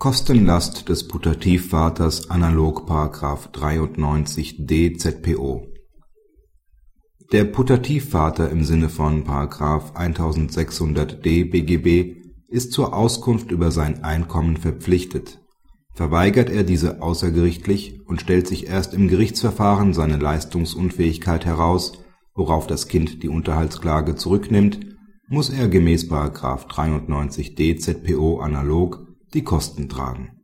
Kostenlast des Putativvaters analog § 93d ZPO Der Putativvater im Sinne von § 1600d BGB ist zur Auskunft über sein Einkommen verpflichtet. Verweigert er diese außergerichtlich und stellt sich erst im Gerichtsverfahren seine Leistungsunfähigkeit heraus, worauf das Kind die Unterhaltsklage zurücknimmt, muss er gemäß § 93d ZPO analog die Kosten tragen.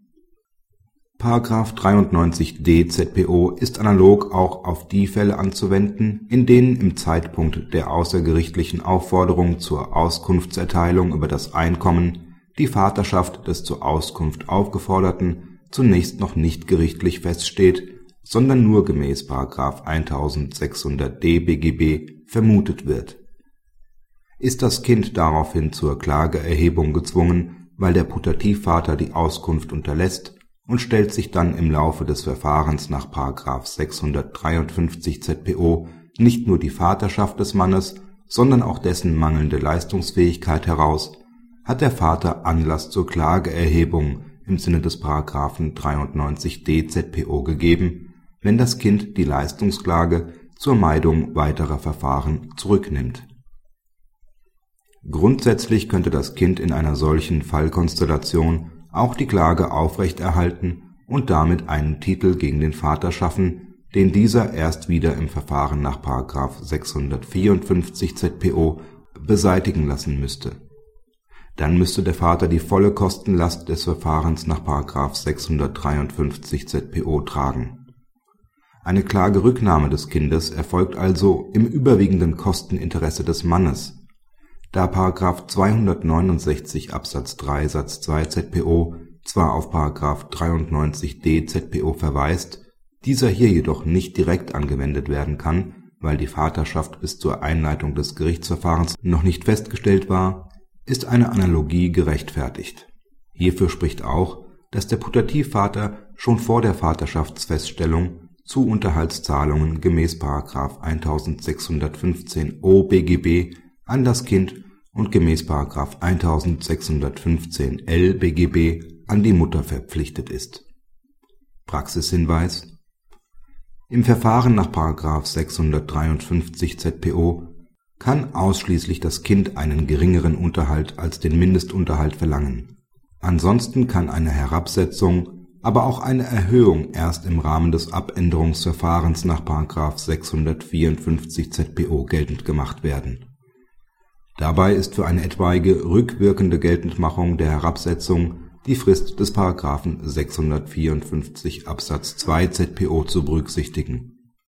§ 93d ZPO ist analog auch auf die Fälle anzuwenden, in denen im Zeitpunkt der außergerichtlichen Aufforderung zur Auskunftserteilung über das Einkommen die Vaterschaft des zur Auskunft Aufgeforderten zunächst noch nicht gerichtlich feststeht, sondern nur gemäß § 1600d BGB vermutet wird. Ist das Kind daraufhin zur Klageerhebung gezwungen weil der Putativvater die Auskunft unterlässt und stellt sich dann im Laufe des Verfahrens nach § 653 ZPO nicht nur die Vaterschaft des Mannes, sondern auch dessen mangelnde Leistungsfähigkeit heraus, hat der Vater Anlass zur Klageerhebung im Sinne des § 93d ZPO gegeben, wenn das Kind die Leistungsklage zur Meidung weiterer Verfahren zurücknimmt Grundsätzlich könnte das Kind in einer solchen Fallkonstellation auch die Klage aufrechterhalten und damit einen Titel gegen den Vater schaffen, den dieser erst wieder im Verfahren nach § 654 ZPO beseitigen lassen müsste. Dann müsste der Vater die volle Kostenlast des Verfahrens nach § 653 ZPO tragen. Eine Klagerücknahme des Kindes erfolgt also im überwiegenden Kosteninteresse des Mannes da § 269 Absatz 3 Satz 2 ZPO zwar auf § 93d ZPO verweist, dieser hier jedoch nicht direkt angewendet werden kann, weil die Vaterschaft bis zur Einleitung des Gerichtsverfahrens noch nicht festgestellt war, ist eine Analogie gerechtfertigt. Hierfür spricht auch, dass der Putativvater schon vor der Vaterschaftsfeststellung zu Unterhaltszahlungen gemäß § 1615 OBGB an das Kind und gemäß § 1615 L BGB an die Mutter verpflichtet ist. Praxishinweis Im Verfahren nach § 653 ZPO kann ausschließlich das Kind einen geringeren Unterhalt als den Mindestunterhalt verlangen. Ansonsten kann eine Herabsetzung, aber auch eine Erhöhung erst im Rahmen des Abänderungsverfahrens nach § 654 ZPO geltend gemacht werden Dabei ist für eine etwaige rückwirkende Geltendmachung der Herabsetzung die Frist des § 654 Absatz 2 ZPO zu berücksichtigen